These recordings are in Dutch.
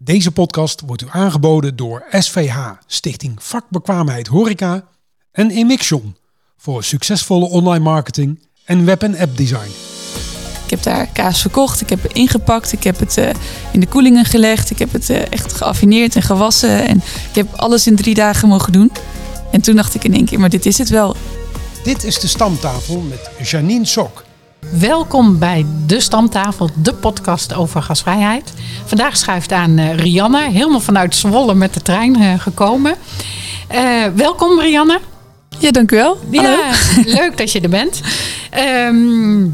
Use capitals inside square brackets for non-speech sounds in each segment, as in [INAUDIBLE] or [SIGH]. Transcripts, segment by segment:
Deze podcast wordt u aangeboden door SVH, Stichting Vakbekwaamheid Horeca en Emixion voor succesvolle online marketing en web- en app design. Ik heb daar kaas verkocht, ik heb het ingepakt, ik heb het eh, in de koelingen gelegd, ik heb het eh, echt geaffineerd en gewassen. En ik heb alles in drie dagen mogen doen. En toen dacht ik in één keer, maar dit is het wel. Dit is de stamtafel met Janine Sok. Welkom bij De Stamtafel, de podcast over gasvrijheid. Vandaag schuift aan eh, Rianne, helemaal vanuit Zwolle met de trein eh, gekomen. Eh, welkom Rianne. Ja, dank u wel. Hallo. [LAUGHS] Leuk dat je er bent. Ehm,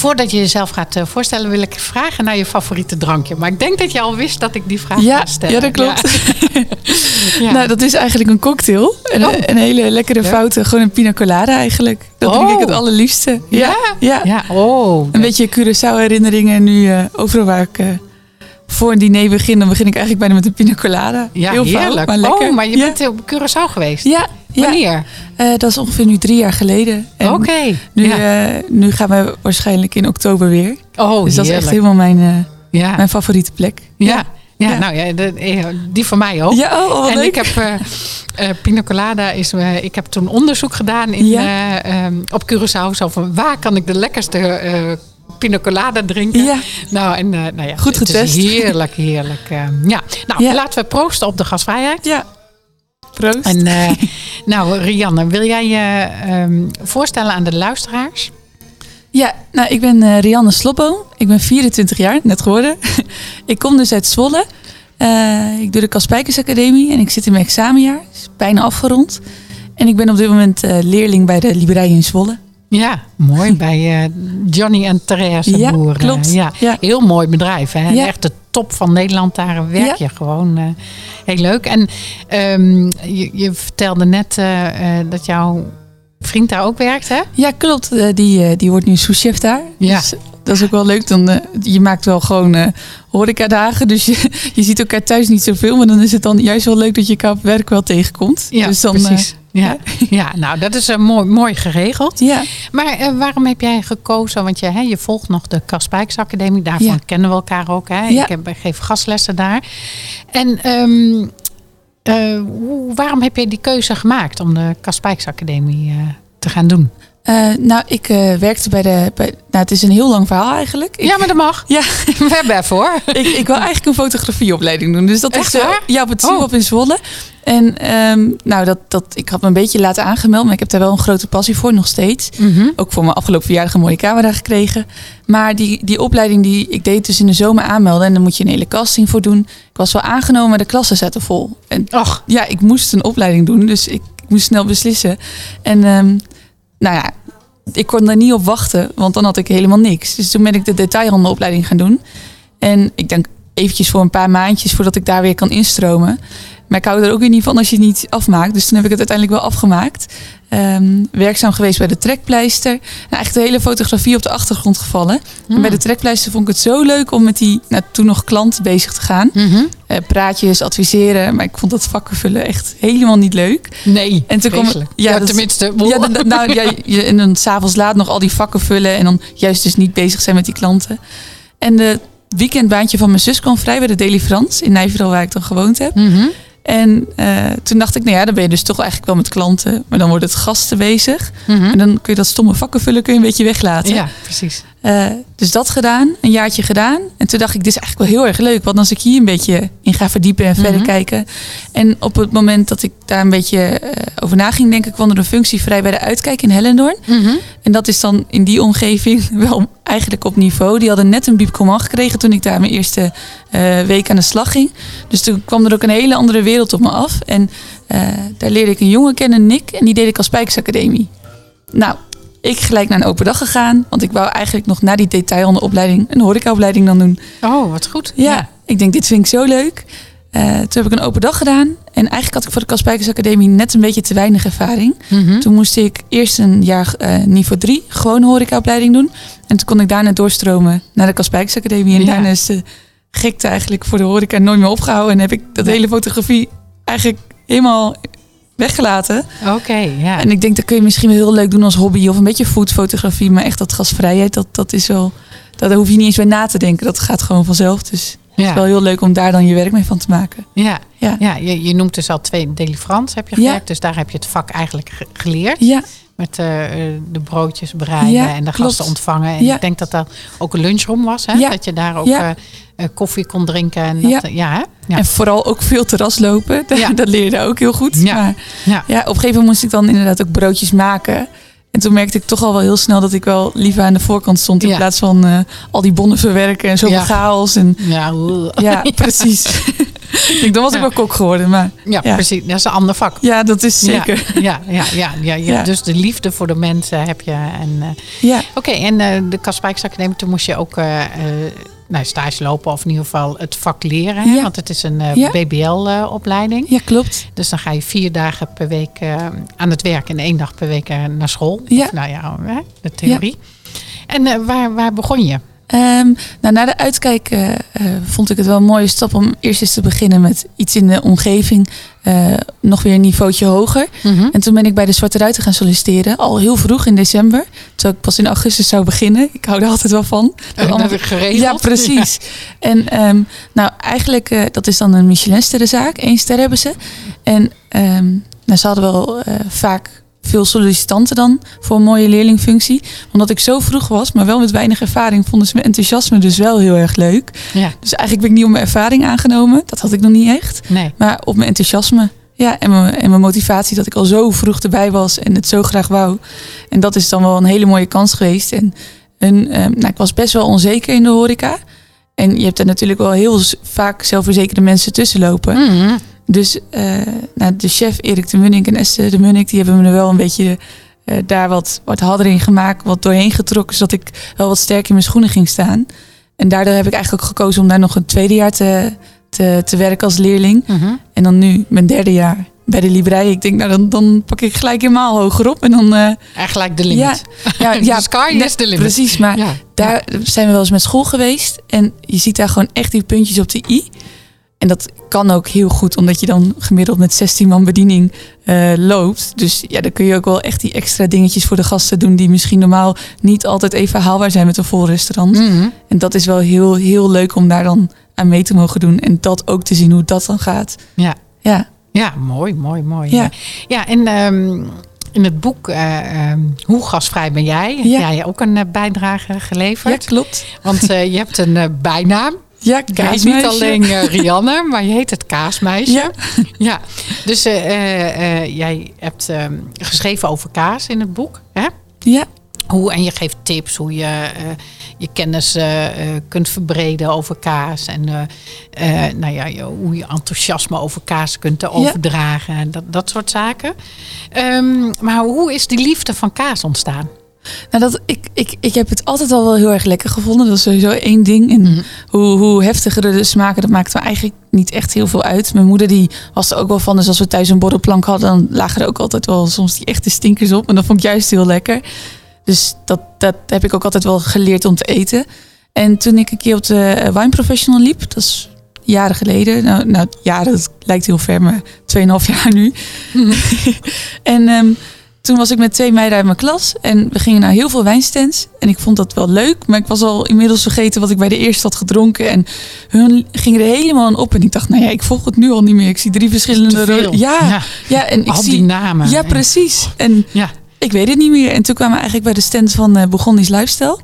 voordat je jezelf gaat eh, voorstellen, wil ik vragen naar je favoriete drankje. Maar ik denk dat je al wist dat ik die vraag Ja, ga stellen. ja, dat klopt. Ja. [LAUGHS] Ja. Nou, dat is eigenlijk een cocktail. Een, Oh. een hele lekkere Ja. foute, gewoon een pina colada eigenlijk. Dat drink ik Oh. het allerliefste. Ja, ja. ja, oh. Een beetje Curaçao herinneringen. En nu eh, overal waar ik eh, voor een diner begin, dan begin ik eigenlijk bijna met een pina colada. Ja, Heel heerlijk. maar lekker. Oh, maar je bent op Curaçao geweest? Ja, ja. Wanneer? Eh, dat is ongeveer nu drie jaar geleden. En Oké. Nu, ja. eh, nu gaan we waarschijnlijk in oktober weer. oh, dus dat is echt helemaal mijn, eh, ja. mijn favoriete plek. Ja, ja, Ja. nou ja, de- die van mij ook. Ja, oh, wat en leuk. ik heb eh eh, Pina Colada is, ik heb toen onderzoek gedaan in, Ja. eh, ehm, op Curaçao. Zo van waar kan ik de lekkerste eh Pina Colada drinken? Ja. Nou, en nou ja, Goed het getest. is heerlijk, heerlijk. eh, ja, nou Ja. laten we proosten op de gasvrijheid. Ja. Proost. En eh, [LAUGHS] nou, Rianne, wil jij je ehm, voorstellen aan de luisteraars? Ja, nou, ik ben eh, Rianne Slopboom. Ik ben 24 jaar, net geworden. [LAUGHS] ik kom dus uit Zwolle. Eh, ik doe de Kaspijkers Academie en ik zit in mijn examenjaar. Is bijna afgerond. En ik ben op dit moment eh, leerling bij de Liberij in Zwolle. Ja, mooi. [LAUGHS] Bij eh, Johnny en Therese Ja, Boer. klopt. ja. Ja. Heel mooi bedrijf. Hè? Ja. Echt de top van Nederland. Daar werk je gewoon eh, heel leuk. En ehm, je, je vertelde net eh, dat jouw vriend daar ook werkt, hè? Ja, klopt. Die, die wordt nu souschef daar. Ja. Dus, dat is ook wel leuk. Dan, je maakt wel gewoon eh horecadagen. Dus je, [LAUGHS] je ziet elkaar thuis niet zoveel. Maar dan is het dan juist wel leuk dat je elkaar op werk wel tegenkomt. Ja, dus dan, precies. Ja. [LAUGHS] ja, nou, dat is eh, mooi, mooi geregeld. ja. Maar eh, waarom heb jij gekozen? Want je, hè, je volgt nog de Kaspijks Academie. Daarvan Ja. kennen we elkaar ook. Hè? Ja. Ik, heb, ik geef gastlessen daar. En ehm, eh, waarom heb je die keuze gemaakt om de Kaspijks Academie eh, te gaan doen? Eh, nou, ik eh, werkte bij de... Bij, nou, het is een heel lang verhaal eigenlijk. Ik, ja, maar dat mag. [LAUGHS] Ja, [LAUGHS] We hebben even hoor. ik, ik wil eigenlijk een fotografieopleiding doen. Dus dat Echt is eh, waar? ja, op het Oh. CIOP in Zwolle. En ehm, nou, dat, dat, ik had me een beetje laten aangemeld. Maar ik heb daar wel een grote passie voor, nog steeds. Ook voor mijn afgelopen verjaardag een mooie camera gekregen. Maar die, die opleiding, die, ik deed dus in de zomer aanmelden. En dan moet je een hele casting voor doen. Ik was wel aangenomen, maar de klassen zaten vol. En Och, ja, ik moest een opleiding doen. Dus ik, ik moest snel beslissen. En ehm, nou ja, ik kon daar niet op wachten. Want dan had ik helemaal niks. Dus toen ben ik de detailhandelopleiding gaan doen. En ik denk eventjes voor een paar maandjes voordat ik daar weer kan instromen. Maar ik hou er ook weer niet van als je het niet afmaakt. Dus toen heb ik het uiteindelijk wel afgemaakt. Ehm, werkzaam geweest bij de trekpleister. Nou, eigenlijk de hele fotografie op de achtergrond gevallen. En bij de trekpleister vond ik het zo leuk om met die nou, toen nog klant bezig te gaan. Mhm. Eh, praatjes, adviseren. Maar ik vond dat vakken vullen echt helemaal niet leuk. nee. En toen vreselijk. ja, ja, dat- tenminste. Ja, nou, ja, [LAUGHS] je, en dan s'avonds laat nog al die vakken vullen. En dan juist dus niet bezig zijn met die klanten. En de weekendbaantje van mijn zus kwam vrij bij de Frans in Nijverdal, waar ik dan gewoond heb. Mhm. En eh, toen dacht ik, nou ja, dan ben je dus toch eigenlijk wel met klanten. Maar dan wordt het gasten bezig. Mhm. En dan kun je dat stomme vakken vullen kun je een beetje weglaten. Ja, precies. Eh, dus dat gedaan, een jaartje gedaan. En toen dacht ik, dit is eigenlijk wel heel erg leuk. Want als ik hier een beetje in ga verdiepen en verder Mhm. kijken. En op het moment dat ik daar een beetje eh, over na ging denken, kwam er een functie vrij bij de Uitkijk in Hellendoorn. Mhm. En dat is dan in die omgeving [LAUGHS] wel eigenlijk op niveau. Die hadden net een biep Command gekregen toen ik daar mijn eerste eh, week aan de slag ging. Dus toen kwam er ook een hele andere wereld op me af. En daar leerde ik een jongen kennen, Nick. En die deed ik als Spijkersacademie. Nou, ik gelijk naar een open dag gegaan. Want ik wou eigenlijk nog na die detailhandelopleiding een horecaopleiding dan doen. Oh, wat goed. Ja, ik denk dit vind ik zo leuk. Eh, toen heb ik een open dag gedaan. En eigenlijk had ik voor de Kaspijkers Academie net een beetje te weinig ervaring. Mhm. Toen moest ik eerst een jaar eh, niveau 3 gewoon horecaopleiding doen. En toen kon ik daarna doorstromen naar de Kaspijkers Academie. En Ja. daarna is de gekte eigenlijk voor de horeca nooit meer opgehouden. En heb ik dat hele fotografie eigenlijk helemaal weggelaten. Oké, ja. En ik denk dat kun je misschien wel heel leuk doen als hobby of een beetje foodfotografie. Maar echt dat gasvrijheid, dat, dat is wel. dat- Daar hoef je niet eens bij na te denken. Dat gaat gewoon vanzelf. Dus Het is wel heel leuk om daar dan je werk mee van te maken. Ja, Ja. ja je, je noemt dus al twee Delifrance heb je Ja. gewerkt. Dus daar heb je het vak eigenlijk ge- geleerd. Ja, Met eh, de broodjes bereiden Ja, en de klopt. gasten ontvangen. En Ja. ik denk dat dat ook een lunchroom was. Hè? Ja. Dat je daar ook eh, eh, koffie kon drinken. En dat, Ja. ja, hè? En vooral ook veel terras lopen. [LAUGHS] Dat leer je daar ook heel goed. Ja. Maar Ja. op een gegeven moment moest ik dan inderdaad ook broodjes maken. En toen merkte ik toch al wel heel snel dat ik wel liever aan de voorkant stond. In Ja. plaats van al die bonnen verwerken en zoveel Ja. chaos. En, ja, [LAUGHS] precies. [LAUGHS] [LAUGHS] ik denk, dan was ik wel kok geworden. Maar ja, precies. Dat is een ander vak. ja, dat is zeker. Ja, ja, ja, ja. Dus de liefde voor de mensen heb je. En, eh, Ja, Oké, en eh, de Kaspijksacademie, toen moest je ook eh, nou, stage lopen of in ieder geval het vak leren. Ja. Want het is een Ja. BBL-opleiding. ja, klopt. Dus dan ga je vier dagen per week aan het werk en één dag per week naar school. Ja. Of, nou ja, de theorie. En waar, waar begon je? Ehm, nou, na de uitkijk eh, eh, vond ik het wel een mooie stap om eerst eens te beginnen met iets in de omgeving. eh, nog weer een niveautje hoger. En toen ben ik bij de Zwarte Ruiten gaan solliciteren. Al heel vroeg in december. Terwijl ik pas in augustus zou beginnen. Ik hou er altijd wel van. Dat allemaal- heb ik geregeld. Ja, precies. [LAUGHS] En ehm, nou, eigenlijk, dat is dan een Michelin-sterrenzaak. Eén ster hebben ze. En ehm, nou, ze hadden wel vaak veel sollicitanten dan voor een mooie leerlingfunctie. Omdat ik zo vroeg was, maar wel met weinig ervaring, vonden ze mijn enthousiasme dus wel heel erg leuk. Ja, Dus eigenlijk ben ik niet op mijn ervaring aangenomen. Dat had ik nog niet echt. nee. Maar op mijn enthousiasme. Ja, en mijn, en mijn motivatie dat ik al zo vroeg erbij was en het zo graag wou. En dat is dan wel een hele mooie kans geweest. En een, ehm, nou, ik was best wel onzeker in de horeca. En je hebt er natuurlijk wel heel vaak zelfverzekerde mensen tussen lopen. Mhm. Dus eh, nou, de chef Erik de Munnik en Esther de Munnik, die hebben me er wel een beetje eh, daar wat, wat harder in gemaakt, wat doorheen getrokken, zodat ik wel wat sterk in mijn schoenen ging staan. En daardoor heb ik eigenlijk ook gekozen om daar nog een tweede jaar te, te, te werken als leerling. Mhm. En dan nu, mijn derde jaar bij de Librei. Ik denk, nou dan, dan pak ik gelijk helemaal hoger op. En dan, eh, Eigenlijk de limit. ja, [LAUGHS] ja, De sky is the limit. Precies, maar Ja. daar zijn we wel eens met school geweest. En je ziet daar gewoon echt die puntjes op de i. En dat kan ook heel goed, omdat je dan gemiddeld met 16 man bediening eh, loopt. Dus ja, dan kun je ook wel echt die extra dingetjes voor de gasten doen... die misschien normaal niet altijd even haalbaar zijn met een vol restaurant. Mhm. En dat is wel heel, heel leuk om daar dan aan mee te mogen doen. En dat ook te zien hoe dat dan gaat. Ja. Ja, Ja, mooi, mooi, mooi. Ja. ja en ehm, in het boek eh, ehm, Hoe gasvrij ben jij? Heb Ja. jij ook een eh, bijdrage ja geleverd? klopt. Want je hebt een bijnaam. Ja, Je heet kaasmeisje. niet alleen eh, Rianne, maar je heet het kaasmeisje. Ja. [LAUGHS] Ja. Dus eh, eh, jij hebt ehm, geschreven over kaas in het boek. Hè? Ja, Hoe, en je geeft tips hoe je je kennis kunt verbreden over kaas. En nou ja, hoe je enthousiasme over kaas kunt overdragen. En dat, dat soort zaken. Ehm, maar hoe is die liefde van kaas ontstaan? Nou, dat, ik, ik, ik heb het altijd al wel heel erg lekker gevonden. Dat is sowieso één ding. En Mhm. hoe, hoe heftiger de smaken, dat maakt me eigenlijk niet echt heel veel uit. Mijn moeder die was er ook wel van. Dus als we thuis een borrelplank hadden, dan lagen er ook altijd wel soms die echte stinkers op. En dat vond ik juist heel lekker. Dus dat, dat heb ik ook altijd wel geleerd om te eten. En toen ik een keer op de eh, Wine Professional liep, dat is jaren geleden. Nou, nou jaren, dat lijkt heel ver, maar 2,5 jaar nu. [LAUGHS] en ehm, toen was ik met twee meiden uit mijn klas en we gingen naar heel veel wijnstands. En ik vond dat wel leuk, maar ik was al inmiddels vergeten wat ik bij de eerste had gedronken. En hun gingen er helemaal aan op. En ik dacht, nou ja, ik volg het nu al niet meer. Ik zie drie verschillende... Ja, Ja. ja. en ik Al zie... die namen. Ja, precies. En Ja. ik weet het niet meer. En toen kwamen we eigenlijk bij de stand van eh Bourgondisch Lifestyle.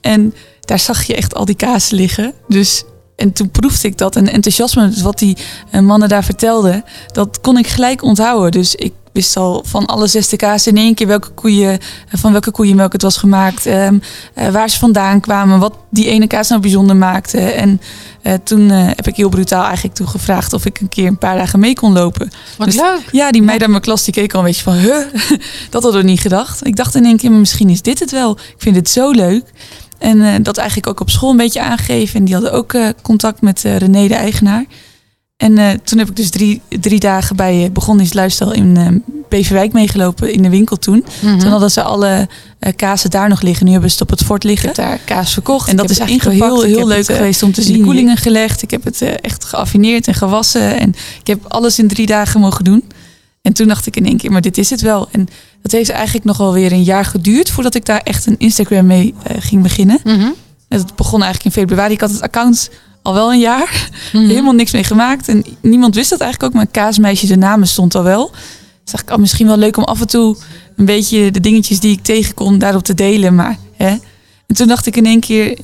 En daar zag je echt al die kaas liggen. Dus, en toen proefde ik dat. En enthousiasme, dus wat die eh, mannen daar vertelden, dat kon ik gelijk onthouden. Dus ik wist al van alle zesde kaas in één keer welke koeien, eh, van welke koeienmelk het was gemaakt. ehm, eh, waar ze vandaan kwamen, wat die ene kaas nou bijzonder maakte. En eh, toen heb ik heel brutaal eigenlijk toen gevraagd of ik een keer een paar dagen mee kon lopen. Wat Dus- leuk. Ja, die meid uit mijn klas die keek al een beetje van, huh? [LAUGHS] dat hadden we niet gedacht. Ik dacht in één keer, misschien is dit het wel. Ik vind het zo leuk. En dat eigenlijk ook op school een beetje aangegeven. En die hadden ook contact met eh, René, de eigenaar. En eh, toen heb ik dus drie, drie dagen bij uh, Begonnisch Luistel in eh, Beverwijk meegelopen in de winkel toen. Mhm. Toen hadden ze alle eh, kazen daar nog liggen. Nu hebben ze het op het fort liggen. Ik heb daar kaas verkocht. En dat is eigenlijk heel, heel leuk geweest om te zien. De koelingen gelegd. Ik heb het eh, echt geaffineerd en gewassen. En ik heb alles in drie dagen mogen doen. En toen dacht ik in één keer, maar dit is het wel. En dat heeft eigenlijk nog wel weer een jaar geduurd voordat ik daar echt een Instagram mee eh, ging beginnen. Mhm. Het begon eigenlijk in februari. Ik had het account al wel een jaar. Mhm. Helemaal niks mee gemaakt. En niemand wist dat eigenlijk ook. Maar Kaasmeisje, de namen stond al wel. Dus dacht ik, oh, misschien wel leuk om af en toe een beetje de dingetjes die ik tegenkom daarop te delen. Maar, hè. En toen dacht ik in één keer,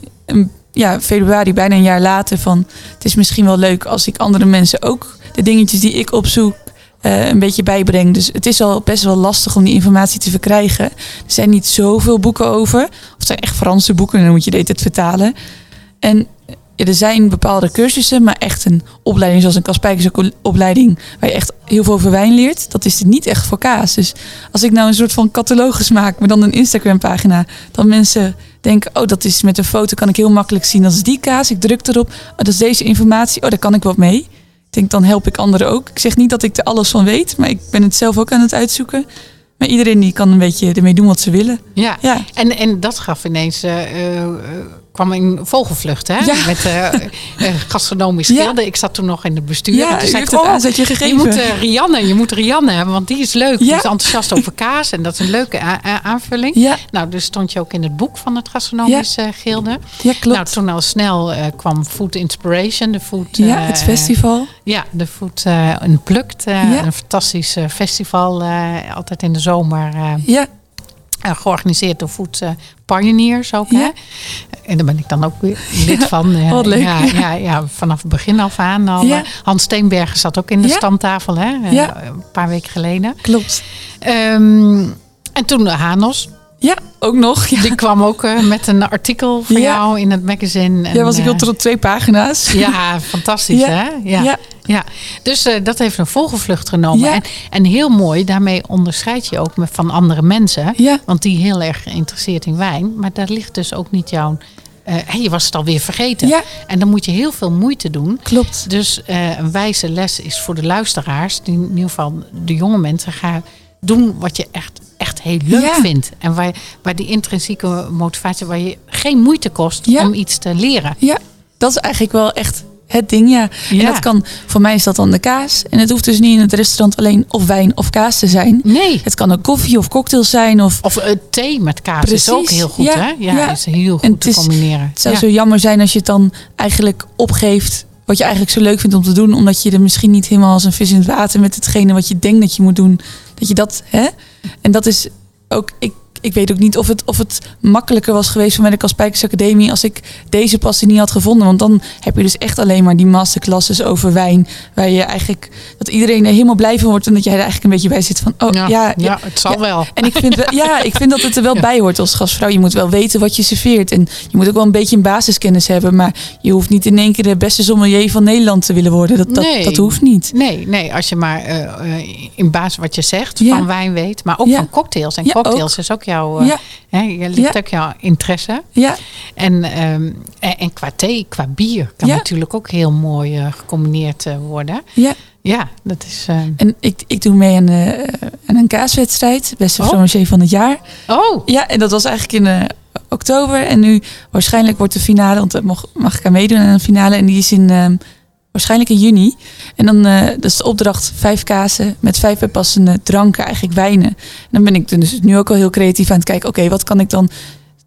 ja, februari, bijna een jaar later, van het is misschien wel leuk als ik andere mensen ook de dingetjes die ik opzoek eh, een beetje bijbreng. Dus het is al best wel lastig om die informatie te verkrijgen. Er zijn niet zoveel boeken over. Of het zijn echt Franse boeken en dan moet je tijd vertalen. En ja, er zijn bepaalde cursussen, maar echt een opleiding zoals een Kaspijkerse opleiding, waar je echt heel veel over wijn leert, dat is niet echt voor kaas. Dus als ik nou een soort van catalogus maak, maar dan een Instagram pagina, dan mensen denken, oh dat is met een foto kan ik heel makkelijk zien, dat is die kaas, ik druk erop, oh, dat is deze informatie, oh daar kan ik wat mee. Ik denk, dan help ik anderen ook. Ik zeg niet dat ik er alles van weet, maar ik ben het zelf ook aan het uitzoeken. Maar iedereen die kan een beetje ermee doen wat ze willen. Ja. Ja, En, en dat gaf ineens, eh, eh, kwam in vogelvlucht, hè? Ja. Met eh [LAUGHS] eh, gastronomisch Ja. gilde. Ik zat toen nog in de bestuur. ja en toen zei ik, het oh, je gegeven. moet eh, Rianne, je moet Rianne hebben, want die is leuk. Die is enthousiast over kaas en dat is een leuke aanvulling. ja, Nou, dus stond je ook in het boek van het gastronomisch eh, gilde. ja, klopt. Nou, toen al snel eh, kwam Food Inspiration, de Food... ja, eh, het festival. Ja, de Food uh, eh, Ja. Een fantastisch eh, festival, eh, altijd in de zomer. eh, Ja, eh, georganiseerd door Food eh, Pioneers ook. Ja. Hè? En daar ben ik dan ook weer [LAUGHS] lid van. eh, Wat leuk. Ja, ja, ja, vanaf het begin af aan al. Ja. eh, Hans Steenbergen zat ook in de Ja. stamtafel, hè? eh, Ja. een paar weken geleden. klopt. Ehm, en toen de Hanos. Ja, ook nog. Ja, Die kwam ook eh, met een artikel van Ja. jou in het magazine. En, ja was ik heel eh, op twee pagina's. Ja, fantastisch Ja. hè? Ja. ja. Dus eh, dat heeft een volgevlucht genomen. Ja. En, en heel mooi, daarmee onderscheid je ook van andere mensen. Ja. Want die heel erg geïnteresseerd in wijn. Maar daar ligt dus ook niet jouw... hey, je was het alweer vergeten. Ja. En dan moet je heel veel moeite doen. klopt. Dus een wijze les is voor de luisteraars... Die in ieder geval de jonge mensen... gaan doen wat je echt, echt heel leuk Ja. vindt. En waar, waar die intrinsieke motivatie... waar je geen moeite kost Ja. om iets te leren. Ja, dat is eigenlijk wel echt het ding, ja. En Ja. dat kan, voor mij is dat dan de kaas. En het hoeft dus niet in het restaurant alleen of wijn of kaas te zijn. Nee. Het kan ook koffie of cocktails zijn. Of, Of eh, thee met kaas is ook heel goed, Ja, hè? Ja, ja. is heel En goed het te is- combineren. het zou zo jammer zijn als je het dan eigenlijk opgeeft... wat je eigenlijk zo leuk vindt om te doen. Omdat je er misschien niet helemaal als een vis in het water... met hetgene wat je denkt dat je moet doen. Dat je dat, hè? En dat is ook... Ik, ik weet ook niet of het, of het makkelijker was geweest voor mij de Kaspijkers Academie als ik deze passie niet had gevonden. Want dan heb je dus echt alleen maar die masterclasses over wijn. Waar je eigenlijk dat iedereen er helemaal blij van wordt. En dat jij er eigenlijk een beetje bij zit van oh ja, ja, ja, het zal ja. wel. en ik vind, wel, ja, ik vind dat het er wel [LAUGHS] bij hoort als gastvrouw. Je moet wel weten wat je serveert. En je moet ook wel een beetje een basiskennis hebben. Maar je hoeft niet in één keer de beste sommelier van Nederland te willen worden. Dat, dat, Nee. dat hoeft niet. Nee, nee, als je maar eh, eh, in basis wat je zegt van wijn weet, maar ook van cocktails. En cocktails is ook jouw, eh, Ja, hè, je ligt Ja. ook jouw interesse. ja, En, ehm, en, en qua thee, qua bier kan Ja. natuurlijk ook heel mooi eh, gecombineerd eh, worden. ja. Ja, dat is. eh, En ik, ik doe mee aan, aan een kaaswedstrijd. Beste Oh. van het jaar. Oh, Ja, en dat was eigenlijk in oktober. En nu waarschijnlijk wordt de finale, want dan mag, mag ik aan meedoen aan een finale. En die is in ehm, waarschijnlijk in juni. En dan eh dat is de opdracht vijf kazen met vijf bijpassende dranken, eigenlijk wijnen. En dan ben ik dus nu ook al heel creatief aan het kijken. Oké, wat kan ik dan?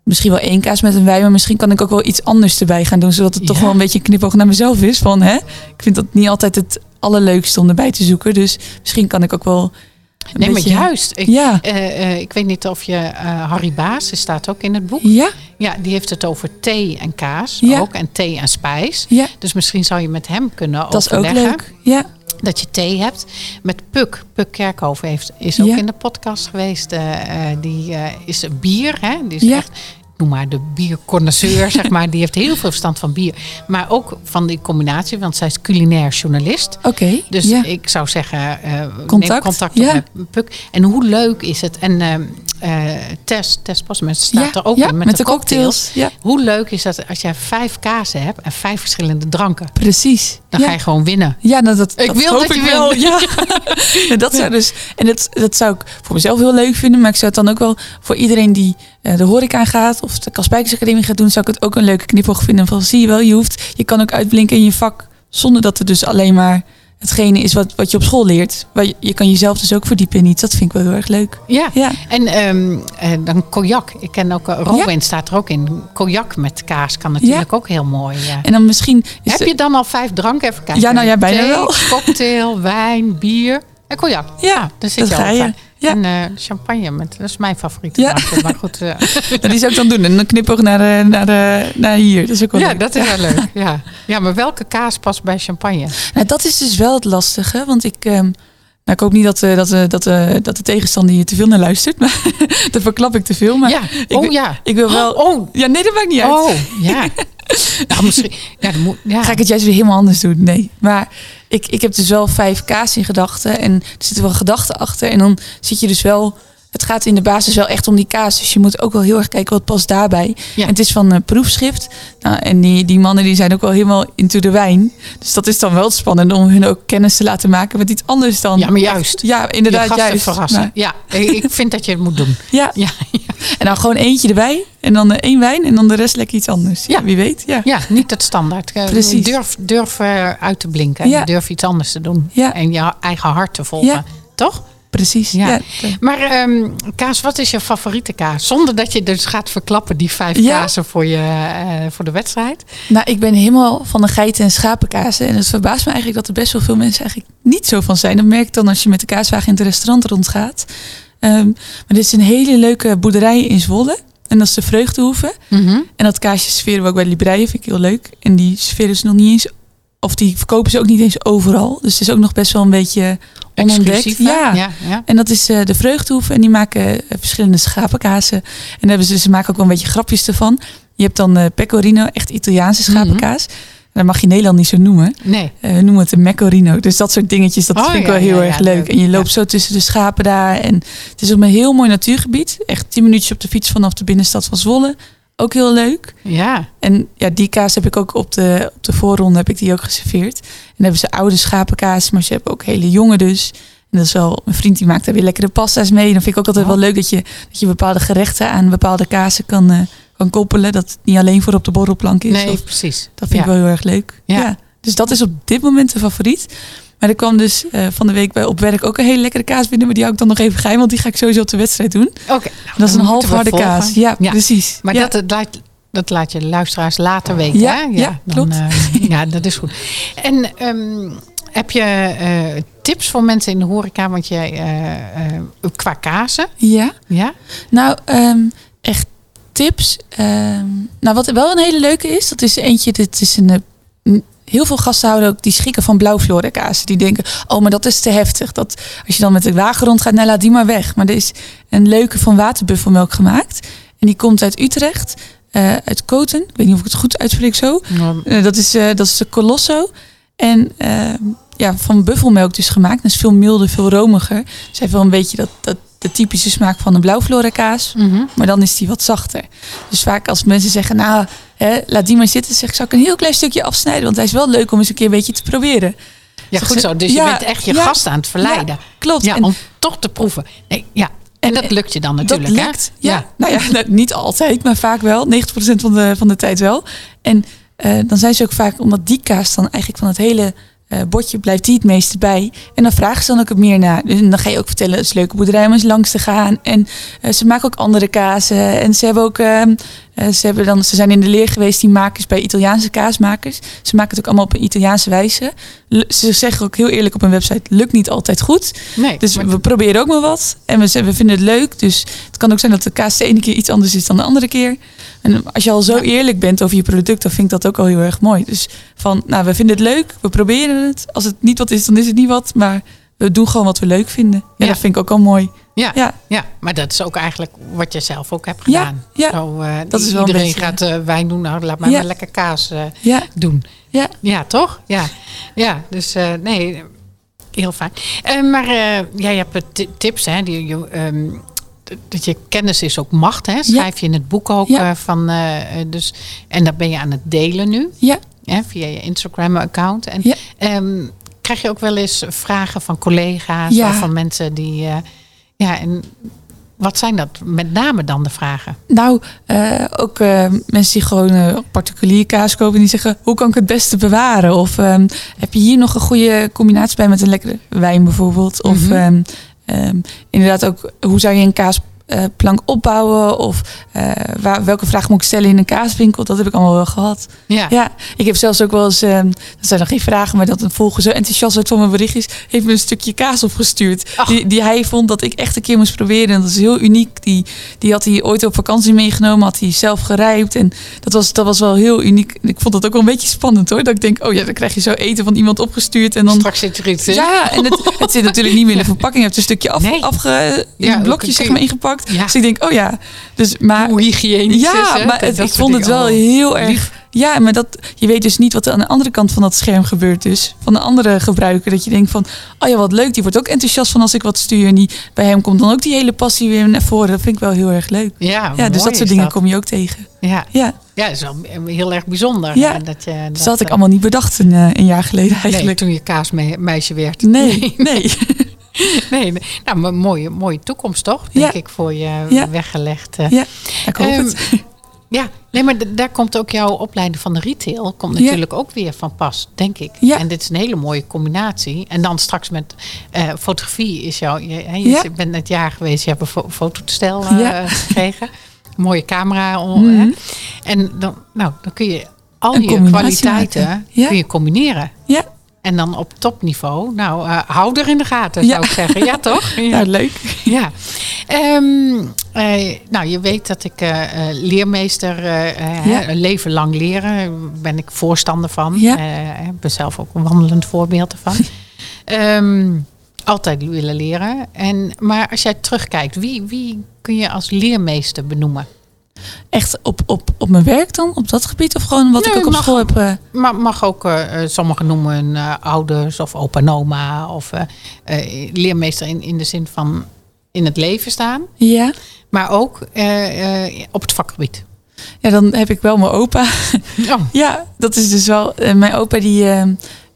Misschien wel één kaas met een wijn, maar misschien kan ik ook wel iets anders erbij gaan doen. Zodat het toch wel een beetje een knipoog naar mezelf is. Van, hè? Ik vind dat niet altijd het allerleukste om erbij te zoeken. Dus misschien kan ik ook wel. Nee, beetje, maar juist. Ik, Ja, eh, ik weet niet of je eh, Harry Baas, die staat ook in het boek. ja, Ja, die heeft het over thee en kaas Ja. ook. En thee en spijs. ja. Dus misschien zou je met hem kunnen Dat is ook overleggen leuk. Ja, dat je thee hebt. Met Puk. Puk Kerkhoven heeft, is ook Ja. in de podcast geweest. Die is een bier. Hè? Die is echt, noem maar de bierconnoisseur, zeg maar. Die heeft heel veel verstand van bier. Maar ook van die combinatie, want zij is culinair journalist. oké. Dus ik zou zeggen, neem Contact, contact ja. op met Puk. En hoe leuk is het? En eh Tess, Tess Pasmans staat ja, er ook ja, in met, de cocktails. Ja, Hoe leuk is dat als jij vijf kazen hebt en vijf verschillende dranken? precies. Dan ga je gewoon winnen. Ja, nou, dat, Ik dat wil dat je ik wint. Ja. [LAUGHS] En dat zou dus, en dat, dat zou ik voor mezelf heel leuk vinden, maar ik zou het dan ook wel voor iedereen die eh, de horeca gaat of de Kaspijkers Academie gaat doen, zou ik het ook een leuke knipoog vinden van zie je wel, je hoeft, je kan ook uitblinken in je vak zonder dat er dus alleen maar hetgene is wat, wat je op school leert. Maar je, je kan jezelf dus ook verdiepen in iets. Dat vind ik wel heel erg leuk. Ja. Ja. En ehm, eh, dan cognac. Ik ken ook, uh, Rowan staat er ook in. Cognac met kaas kan natuurlijk ook heel mooi. En dan misschien... Is Heb je dan al vijf dranken? Even kijken. Ja, nou ja, bijna Thee, wel. cocktail, wijn, bier en cognac. Ja, daar zit dat ga al je. bij. Ja. En eh, champagne, met, dat is mijn favoriete Ja. Maar goed, eh, Nou, die zou ik dan doen. En dan knipoog naar, eh, naar, naar hier. Dat is ook wel ja, leuk. dat is wel leuk. [LAUGHS] Ja. ja, maar welke kaas past bij champagne? Nou, dat is dus wel het lastige. Want ik... ehm, nou, ik hoop niet dat, dat, dat, dat de tegenstander hier te veel naar luistert. Maar [LAUGHS] dan verklap ik te veel. Maar ja, ik, oh ja. ik wil wel... Oh, Ja, nee, dat maakt niet uit. oh, ja. [LAUGHS] [LAUGHS] nou, misschien. Ja, moet, ja. Ga ik het juist weer helemaal anders doen? Nee. Maar ik, ik heb dus wel vijf kaas in gedachten. En er zitten wel gedachten achter. En dan zit je dus wel... Het gaat in de basis wel echt om die kaas. Dus je moet ook wel heel erg kijken wat past daarbij. Ja. En het is van eh, proefschrift. Nou, en die, die mannen die zijn ook wel helemaal into de wijn. Dus dat is dan wel spannend om hun ook kennis te laten maken met iets anders dan... Ja, maar juist. Ja, inderdaad, juist. verrassen. Ja, ik vind dat je het moet doen. [LAUGHS] ja. Ja, ja. en dan gewoon eentje erbij. En dan eh, één wijn en dan de rest lekker iets anders. Ja, wie weet. Ja. ja niet het standaard. Eh, Precies. Durf, durf uit te blinken. Ja. Durf iets anders te doen. Ja. En je eigen hart te volgen. Ja. Toch? Precies. Ja. Ja. Maar ehm, kaas, wat is je favoriete kaas? Zonder dat je dus gaat verklappen die vijf Ja. kazen voor, je, eh, voor de wedstrijd. Nou, ik ben helemaal van de geiten- en schapenkazen. En het verbaast me eigenlijk dat er best wel veel mensen eigenlijk niet zo van zijn. Dat merk ik dan als je met de kaaswagen in het restaurant rondgaat. Ehm, maar dit is een hele leuke boerderij in Zwolle. En dat is de Vreugdehoeve. En dat kaasje we ook bij Libreien, vind ik heel leuk. En die serveren ze nog niet eens, of die verkopen ze ook niet eens overal. Dus het is ook nog best wel een beetje onontdekt. Ja. ja, ja. En dat is eh, de Vreugdehoeve. En die maken eh, verschillende schapenkazen. En daar hebben ze, ze maken ook wel een beetje grapjes ervan. Je hebt dan eh pecorino, echt Italiaanse Mhm. schapenkaas. Dat mag je Nederland niet zo noemen. Nee. Eh, we noemen het een mecorino. Dus dat soort dingetjes, dat Oh, vind ik ja, wel heel ja, erg ja, leuk. En je loopt zo tussen de schapen daar. En het is op een heel mooi natuurgebied. Echt tien minuutjes op de fiets vanaf de binnenstad van Zwolle. Ook heel leuk. Ja. En ja, die kaas heb ik ook op de, op de voorronde heb ik die ook geserveerd. En dan hebben ze oude schapenkaas, maar ze hebben ook hele jonge dus. En dat is wel, mijn vriend die maakt daar weer lekkere pasta's mee. Dan vind ik ook altijd Oh. wel leuk dat je, dat je bepaalde gerechten aan bepaalde kazen kan, eh, kan koppelen. Dat het niet alleen voor op de borrelplank is. Nee, Of- precies. dat vind ja. ik wel heel erg leuk. Ja. Ja. Dus dat is op dit moment de favoriet. Maar er kwam dus eh, van de week bij op werk ook een hele lekkere kaas binnen. Maar die hou ik dan nog even geheim, want die ga ik sowieso op de wedstrijd doen. Oké. nou, Dat is een halfharde volgen. kaas. Ja, Ja. precies. Maar ja. dat, laat, dat laat je luisteraars later weten. Ja, hè? ja, dan, klopt. eh, [LAUGHS] ja, dat is goed. En ehm, heb je eh, tips voor mensen in de horeca? Want jij, qua kazen, ja. ja? Nou, ehm, echt tips. Ehm, nou, wat wel een hele leuke is, dat is eentje, dit is een. Heel veel gasten houden ook die schrikken van blauwflora kazen. Die denken, oh, maar dat is te heftig. Dat, als je dan met de wagen rondgaat, nou laat die maar weg. Maar er is een leuke van waterbuffelmelk gemaakt. En die komt uit Utrecht, eh, uit Koten. Ik weet niet of ik het goed uitspreek zo. Eh, dat, is, eh, dat is de Colosso. En ja, van buffelmelk dus gemaakt. Dat is veel milder, veel romiger. Ze heeft wel een beetje dat, dat, de typische smaak van een blauwflora kaas. Mhm. Maar dan is die wat zachter. Dus vaak als mensen zeggen, nou, hè, laat die maar zitten. Zeg ik, zou ik een heel klein stukje afsnijden. Want hij is wel leuk om eens een keer een beetje te proberen. Ja, Zeg goed zo. Dus Ja, je bent echt je ja, gast aan het verleiden. Klopt. Ja, En- om toch te proeven. Nee, ja. En, En- dat lukt je dan natuurlijk, dat hè? lukt. Ja. Nou ja, nou, niet altijd, maar vaak wel. 90% van de, van de tijd wel. En eh, dan zijn ze ook vaak, omdat die kaas dan eigenlijk van het hele eh, bordje blijft die het meeste bij. En dan vragen ze dan ook het meer naar. Dus dan ga je ook vertellen, het is leuke boerderij om eens langs te gaan. En eh, ze maken ook andere kazen. En ze hebben ook, eh, ze, hebben dan, ze zijn in de leer geweest, die makers bij Italiaanse kaasmakers. Ze maken het ook allemaal op een Italiaanse wijze. L- Ze zeggen ook heel eerlijk op hun website, lukt niet altijd goed. Nee, Dus maar- we proberen ook maar wat. En we, we vinden het leuk. Dus het kan ook zijn dat de kaas de ene keer iets anders is dan de andere keer. En als je al zo Ja. eerlijk bent over je product, dan vind ik dat ook al heel erg mooi. Dus van, nou, we vinden het leuk, we proberen het. Als het niet wat is, dan is het niet wat. Maar we doen gewoon wat we leuk vinden. Ja, Ja. dat vind ik ook al mooi. Ja, Ja, ja, maar dat is ook eigenlijk wat je zelf ook hebt gedaan. ja. Zo, eh, Dat is iedereen beetje- gaat eh, wijn doen. Nou, laat mij Ja. maar lekker kaas eh, ja, doen. ja. Ja, toch? Ja, ja dus nee, heel fijn. Maar jij hebt tips, hè? Die, je, ehm, dat je kennis is ook macht, hè? Schrijf je in het boek ook van. dus, en dat ben je aan het delen nu, ja. hè? via je Instagram-account. En Ja. ehm, krijg je ook wel eens vragen van collega's of van mensen die. Eh, ja, en Wat zijn dat met name dan de vragen? Nou, uh, ook uh, mensen die gewoon uh, particulier kaas kopen, die zeggen: hoe kan ik het beste bewaren? Of um, heb je hier nog een goede combinatie bij met een lekkere wijn bijvoorbeeld? Of mm -hmm. um, inderdaad ook, hoe zou je een kaas uh, plank opbouwen? Of uh, waar, welke vraag moet ik stellen in een kaaswinkel? Dat heb ik allemaal wel gehad. Ja. ja ik heb zelfs ook wel eens, uh, dat zijn nog geen vragen, maar dat een volger zo enthousiast uit van mijn berichtjes, heeft me een stukje kaas opgestuurd. Die, die hij vond dat ik echt een keer moest proberen. En dat is heel uniek. Die, die had hij ooit op vakantie meegenomen, had hij zelf gerijpt. En dat was, dat was wel heel uniek. Ik vond dat ook wel een beetje spannend hoor. Dat ik denk, oh ja, dan krijg je zo eten van iemand opgestuurd. En dan, Straks zit er iets in. Ja, en het, het zit natuurlijk niet meer in de verpakking. Je hebt een stukje af, Nee. afge, in Ja, blokjes zeg maar ingepakt. Ja. Dus ik denk, oh ja. Dus, maar, Hoe hygiënisch ja, is het? maar het- ik vond het wel heel erg. lief. Ja, maar dat, je weet dus niet wat er aan de andere kant van dat scherm gebeurt. Dus van de andere gebruiker. Dat je denkt van, oh ja, wat leuk. Die wordt ook enthousiast van als ik wat stuur. En die, bij hem komt dan ook die hele passie weer naar voren. Dat vind ik wel heel erg leuk. Ja, Ja, dus dat soort dingen dat. kom je ook tegen. Ja. Ja, ja, dat is wel heel erg bijzonder. Ja. Dat je, dus dat, dat had ik eh, allemaal niet bedacht een, eh, een jaar geleden Nee, eigenlijk. toen je kaasmeisje werd. Nee, [LAUGHS] nee. nee, [LAUGHS] [LAUGHS] [LAUGHS] nee. Nou, maar mooie, mooie toekomst toch? Denk Ja. ik voor je Ja. weggelegd. eh. Ja, ik hoop Ehm, het. [LAUGHS] Ja, nee, maar daar komt ook jouw opleiding van de retail komt Ja. natuurlijk ook weer van pas, denk ik. Ja. En dit is een hele mooie combinatie. En dan straks met eh, fotografie is jouw, je, hè, je Ja. bent net jaar geweest, je hebt een fo fototoestel Ja. gekregen, [LAUGHS] mooie camera. on- Mhm. En dan, nou, dan kun je al Een je kwaliteiten kun je combineren. Ja, En dan op topniveau, nou, eh, hou er in de gaten, Ja. zou ik zeggen. Ja, [LAUGHS] toch? ja, leuk. Ja. Ehm, eh, nou, je weet dat ik eh, leermeester, Ja. een leven lang leren, ben ik voorstander van. Ja. Ik ben zelf ook een wandelend voorbeeld ervan. [LAUGHS] Ehm, altijd willen leren. En, maar als jij terugkijkt, wie, wie kun je als leermeester benoemen? Echt op, op, op mijn werk dan? Op dat gebied? Of gewoon wat Nee, ik ook op mag- school heb... eh, Maar mag ook, eh, eh, sommigen noemen eh, ouders of opa en oma. Of leermeester in, in de zin van in het leven staan. ja. Maar ook op het vakgebied. ja, dan heb ik wel mijn opa. [LAUGHS] Oh, Ja, dat is dus wel. mijn opa die. eh,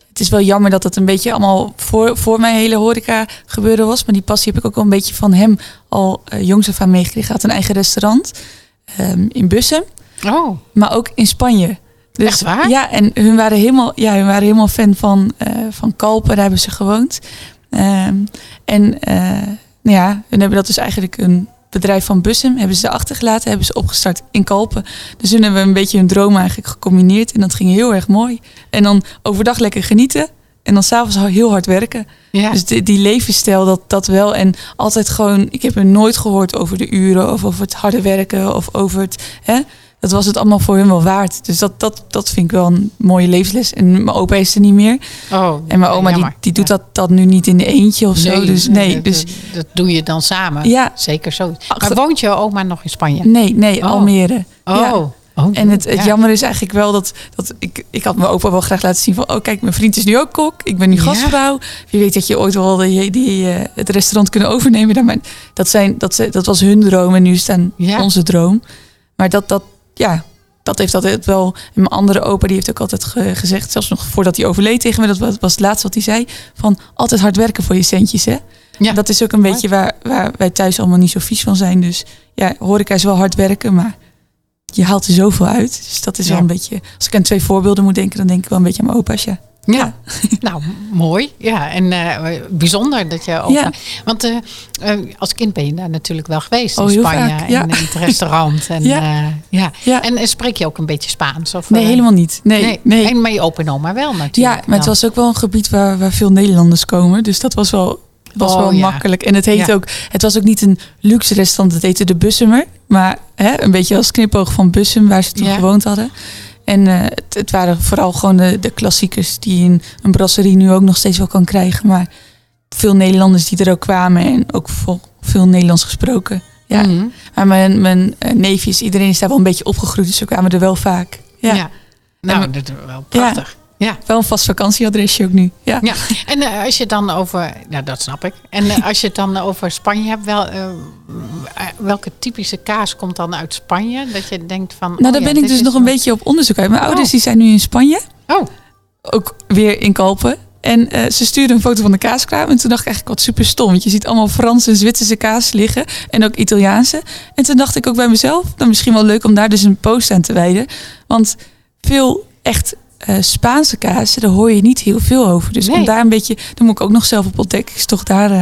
het is wel jammer dat het een beetje allemaal voor, voor mijn hele horeca gebeuren was. Maar die passie heb ik ook wel een beetje van hem al eh jongs af aan meegekregen. Hij had een eigen restaurant ehm, in Bussum, oh. maar ook in Spanje. Dus, Echt waar? Ja, en hun waren helemaal, ja, hun waren helemaal fan van, eh, van Kalpen. Daar hebben ze gewoond. Ehm, en eh, nou ja, hun hebben dat dus eigenlijk een bedrijf van Bussum. Hebben ze achtergelaten, hebben ze opgestart in Kalpen. Dus hun hebben een beetje hun droom eigenlijk gecombineerd. En dat ging heel erg mooi. En dan overdag lekker genieten. En dan s'avonds heel hard werken. Ja. Dus die, die levensstijl, dat, dat wel. En altijd gewoon, ik heb er nooit gehoord over de uren of over het harde werken of over het. Hè? Dat was het allemaal voor hun wel waard. Dus dat, dat, dat vind ik wel een mooie levensles. En mijn opa is er niet meer. oh, En mijn oma die, jammer. die doet Ja. dat, dat nu niet in de eentje of zo. Dus nee, dat, dus dat, doe je dan samen. Ja. Zeker zo. Maar woont je oma nog in Spanje? nee, nee, Oh. Almere. Oh. Ja. Oh. En het, het ja. jammer is eigenlijk wel dat, dat ik, ik had mijn opa wel graag laten zien van, oh kijk, mijn vriend is nu ook kok. Ik ben nu gastvrouw. Wie weet dat je ooit wel die, die, eh, het restaurant kunnen overnemen. daar. Maar dat, zijn, dat, ze- dat was hun droom en nu is het onze droom. Maar dat, dat, ja, dat heeft altijd wel... En mijn andere opa die heeft ook altijd ge- gezegd, zelfs nog voordat hij overleed tegen me, dat was, was het laatste wat hij zei, van altijd hard werken voor je centjes, hè? Ja. Dat is ook een beetje waar, waar wij thuis allemaal niet zo vies van zijn. Dus ja, horeca is wel hard werken, maar je haalt er zoveel uit. Dus dat is wel een beetje... Als ik aan twee voorbeelden moet denken, dan denk ik wel een beetje aan mijn opa's, ja. Ja. [LAUGHS] nou, mooi. Ja, en eh, bijzonder dat je ook. Ja. Want eh, eh, als kind ben je daar natuurlijk wel geweest Oh, in Spanje ja. en in het restaurant. [LAUGHS] En, Ja. ja. ja. Ja. En, spreek je ook een beetje Spaans? Of, Nee, helemaal niet. Nee, nee. En, maar je opa en oma wel natuurlijk. ja, maar het was ook wel een gebied waar, waar veel Nederlanders komen. Dus dat was wel, was Oh, wel ja. makkelijk. En het, heet Ja. ook, het was ook niet een luxe restaurant, het heette de Bussumer. Maar hè, een beetje als knipoog van Bussum, waar ze toen Ja. gewoond hadden. En eh, het, het waren vooral gewoon de, de klassiekers die in een brasserie nu ook nog steeds wel kan krijgen. Maar veel Nederlanders die er ook kwamen en ook vol, veel Nederlands gesproken. Ja. Mhm. Maar mijn, mijn eh, neefjes, iedereen is daar wel een beetje opgegroeid, dus ze kwamen er wel vaak. Ja. Ja. Nou, En- dat is wel prachtig. Ja. Wel een vast vakantieadresje ook nu. Ja. Ja, en eh, als je het dan over, nou dat snap ik. En eh, als je het dan over Spanje hebt, wel, eh, welke typische kaas komt dan uit Spanje? Dat je denkt van. Nou, oh daar ja, ben ik dus nog een beetje op onderzoek uit. Mijn ouders Oh. die zijn nu in Spanje. Oh, Ook weer in Kalpen. En eh, ze stuurde een foto van de kaaskraam. En toen dacht ik eigenlijk wat super stom. Want je ziet allemaal Franse en Zwitserse kaas liggen. En ook Italiaanse. En toen dacht ik ook bij mezelf, dan misschien wel leuk om daar dus een post aan te wijden. Want veel echt eh, Spaanse kazen, daar hoor je niet heel veel over. Dus om Nee. daar een beetje, daar moet ik ook nog zelf op ontdekken. Is toch daar. eh,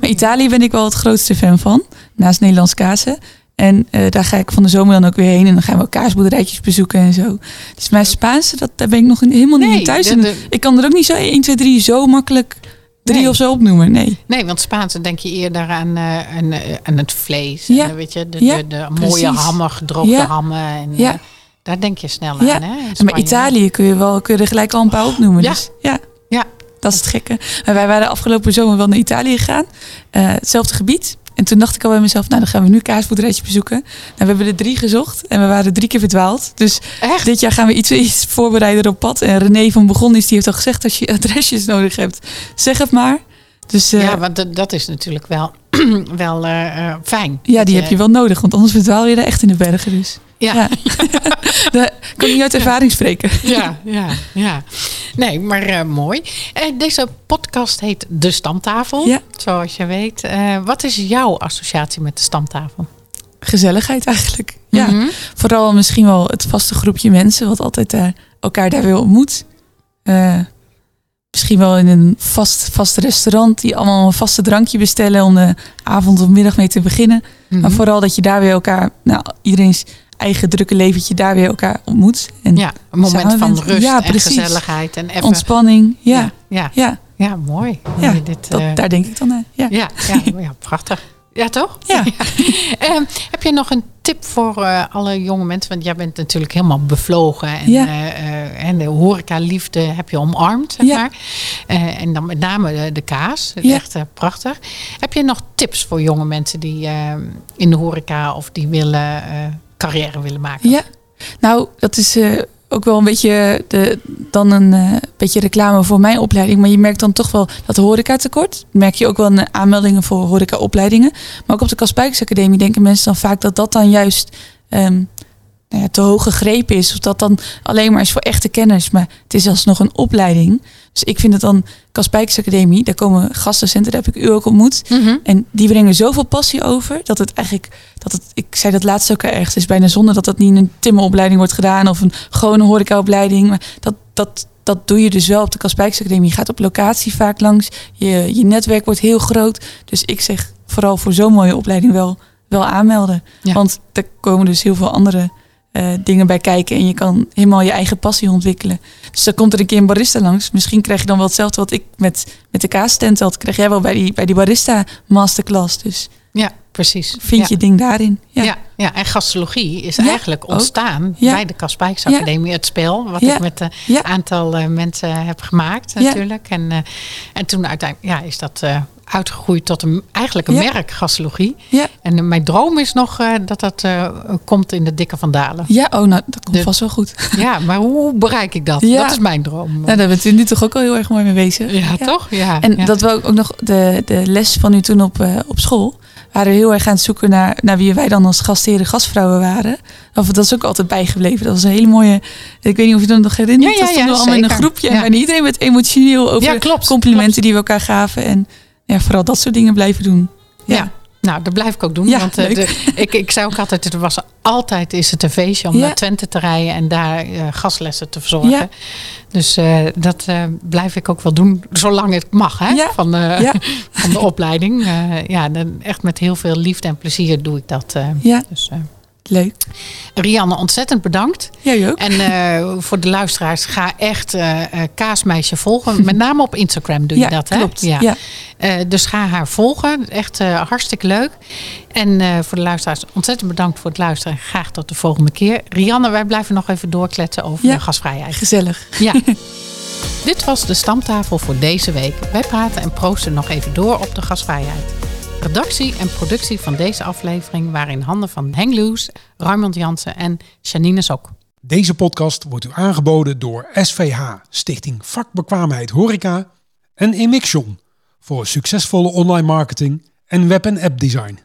Maar Italië ben ik wel het grootste fan van. Naast Nederlands kazen. En eh, daar ga ik van de zomer dan ook weer heen. En dan gaan we kaasboerderijtjes bezoeken en zo. Dus mijn Spaanse, dat, daar ben ik nog helemaal niet in thuis. de- En ik kan er ook niet zo 1, 2, 3 zo makkelijk drie Nee. of zo opnoemen. Nee. Nee, want Spaans dan denk je eerder aan, eh, aan, aan het vlees. Ja. En, weet je, de, Ja, de, de mooie precies. hammen, gedroogde Ja. hammen. En, Ja. Daar denk je snel Ja. aan. Hè, Maar. Italië kun je wel kun je er gelijk al een paar opnoemen. Ja. Dus, ja. Ja. Dat is het gekke. Maar wij waren afgelopen zomer wel naar Italië gegaan. Eh, hetzelfde gebied. En toen dacht ik al bij mezelf, nou dan gaan we nu kaasboerderijtje bezoeken. Nou, we hebben er drie gezocht en we waren drie keer verdwaald. Dus Echt? dit jaar gaan we iets, iets voorbereider op pad. En René van Begonis die heeft al gezegd, als je adresjes nodig hebt, zeg het maar. Dus eh, ja, want dat- dat is natuurlijk wel, [CLEARS THROAT] wel eh, fijn. ja, Dat die heb je wel nodig, want anders verdwaal je daar echt in de bergen. Dus Ja, ja. [LAUGHS] daar kan ik niet uit ervaring spreken. ja, ja, ja. Nee, maar eh, mooi. Eh, deze podcast heet De Stamtafel. Ja. Zoals je weet. Eh, wat is jouw associatie met de stamtafel? Gezelligheid eigenlijk. Ja. Mhm. Vooral misschien wel het vaste groepje mensen wat altijd elkaar daar weer ontmoet. Misschien wel in een vast, vast restaurant die allemaal een vaste drankje bestellen om de avond of middag mee te beginnen. Mhm. Maar vooral dat je daar weer elkaar, nou iedereen's eigen drukke leventje daar weer elkaar ontmoet. En Ja, een moment van bent. rust Ja, en precies. gezelligheid. En even, ontspanning. Ja, ja, ja, ja, ja, mooi. Ja, dit, dat, eh, daar denk ik dan aan. Ja. ja, ja, ja, prachtig. Ja, toch? [LAUGHS] Ja. Ehm, heb je nog een tip voor eh, alle jonge mensen? Want jij bent natuurlijk helemaal bevlogen. En, Ja. eh, eh, en de horeca-liefde heb je omarmd, zeg Ja. maar. Eh, en dan met name de, de kaas. Ja. Echt eh, prachtig. Heb je nog tips voor jonge mensen die eh, in de horeca of die willen eh, carrière willen maken? Ja, nou, dat is eh, ook wel een beetje de, dan een eh, beetje reclame voor mijn opleiding. Maar je merkt dan toch wel dat horeca tekort. Merk je ook wel aanmeldingen voor horeca-opleidingen. Maar ook op de Kaspijksacademie denken mensen dan vaak dat dat dan juist ehm, nou ja, te hoog gegrepen is. Of dat dan alleen maar is voor echte kennis. Maar het is alsnog een opleiding. Dus ik vind het dan Kaspijksacademie, daar komen gastdocenten, daar heb ik u ook ontmoet. Mhm. En die brengen zoveel passie over dat het eigenlijk, dat het, ik zei dat laatst ook ergens, het is bijna zonde dat dat niet in een timmeropleiding wordt gedaan of een gewone horecaopleiding. Maar dat, dat, dat doe je dus wel op de Kaspijksacademie. Je gaat op locatie vaak langs, je, je netwerk wordt heel groot. Dus ik zeg vooral voor zo'n mooie opleiding wel, wel aanmelden. Ja. Want er komen dus heel veel andere eh, dingen bij kijken en je kan helemaal je eigen passie ontwikkelen. Dus dan komt er een keer een barista langs. Misschien krijg je dan wel hetzelfde wat ik met, met de kaastent had. Krijg jij wel bij die, bij die barista masterclass. Dus Ja, precies. vind ja. je ding daarin. Ja. Ja. Ja, en gastologie is Ja, eigenlijk ontstaan bij de Kaspijksacademie. Het spel wat ik met een Ja. aantal eh, mensen heb gemaakt natuurlijk. En, eh, en toen uiteindelijk ja, is dat eh, uitgegroeid tot een, eigenlijk een Ja. merk gastologie. Ja. En eh, mijn droom is nog eh, dat dat eh, komt in de Dikke van Dalen. ja, oh nou, dat komt De- vast wel goed. [LAUGHS] Ja, maar hoe bereik ik dat? Ja. Dat is mijn droom. Nou, daar bent u nu toch ook al heel erg mooi mee bezig. ja, toch? Ja. En dat we ook nog de, de les van u toen op, op school. Waren we heel erg aan het zoeken naar, naar wie wij dan als gastheren gastvrouwen waren. Of dat is ook altijd bijgebleven. Dat was een hele mooie. Ik weet niet of je dat nog herinnert. Ja, ja, dat stonden ja, we allemaal in een groepje. Ja. En iedereen werd emotioneel over klopt, complimenten klopt. die we elkaar gaven. En ja, vooral dat soort dingen blijven doen. Ja. Nou, dat blijf ik ook doen. Ja, want eh, leuk. de- ik, ik zei ook altijd, er was altijd is het een feestje om Ja. naar Twente te rijden en daar eh, gastlessen te verzorgen. Ja. Dus eh, dat blijf ik ook wel doen, zolang het mag hè, van, de, [LAUGHS] van de opleiding. Ja, dan echt met heel veel liefde en plezier doe ik dat. Ja, Dus, leuk. Rianne, ontzettend bedankt. Jij ook. En eh, voor de luisteraars, ga echt eh, eh, Kaasmeisje volgen. [LAUGHS] Met name op Instagram doe je ja, dat, hè? klopt. Ja. Dus ga haar volgen. Echt hartstikke leuk. En voor de luisteraars, ontzettend bedankt voor het luisteren. Graag tot de volgende keer. Rianne, wij blijven nog even doorkletsen over Ja. de gasvrijheid. Gezellig. Ja. [LAUGHS] Dit was de stamtafel voor deze week. Wij praten en proosten nog even door op de gasvrijheid. Redactie en productie van deze aflevering waren in handen van Henk Loes, Raymond Jansen en Janine Sok. Deze podcast wordt u aangeboden door SVH, Stichting Vakbekwaamheid Horeca en Emixion voor succesvolle online marketing en web- en appdesign.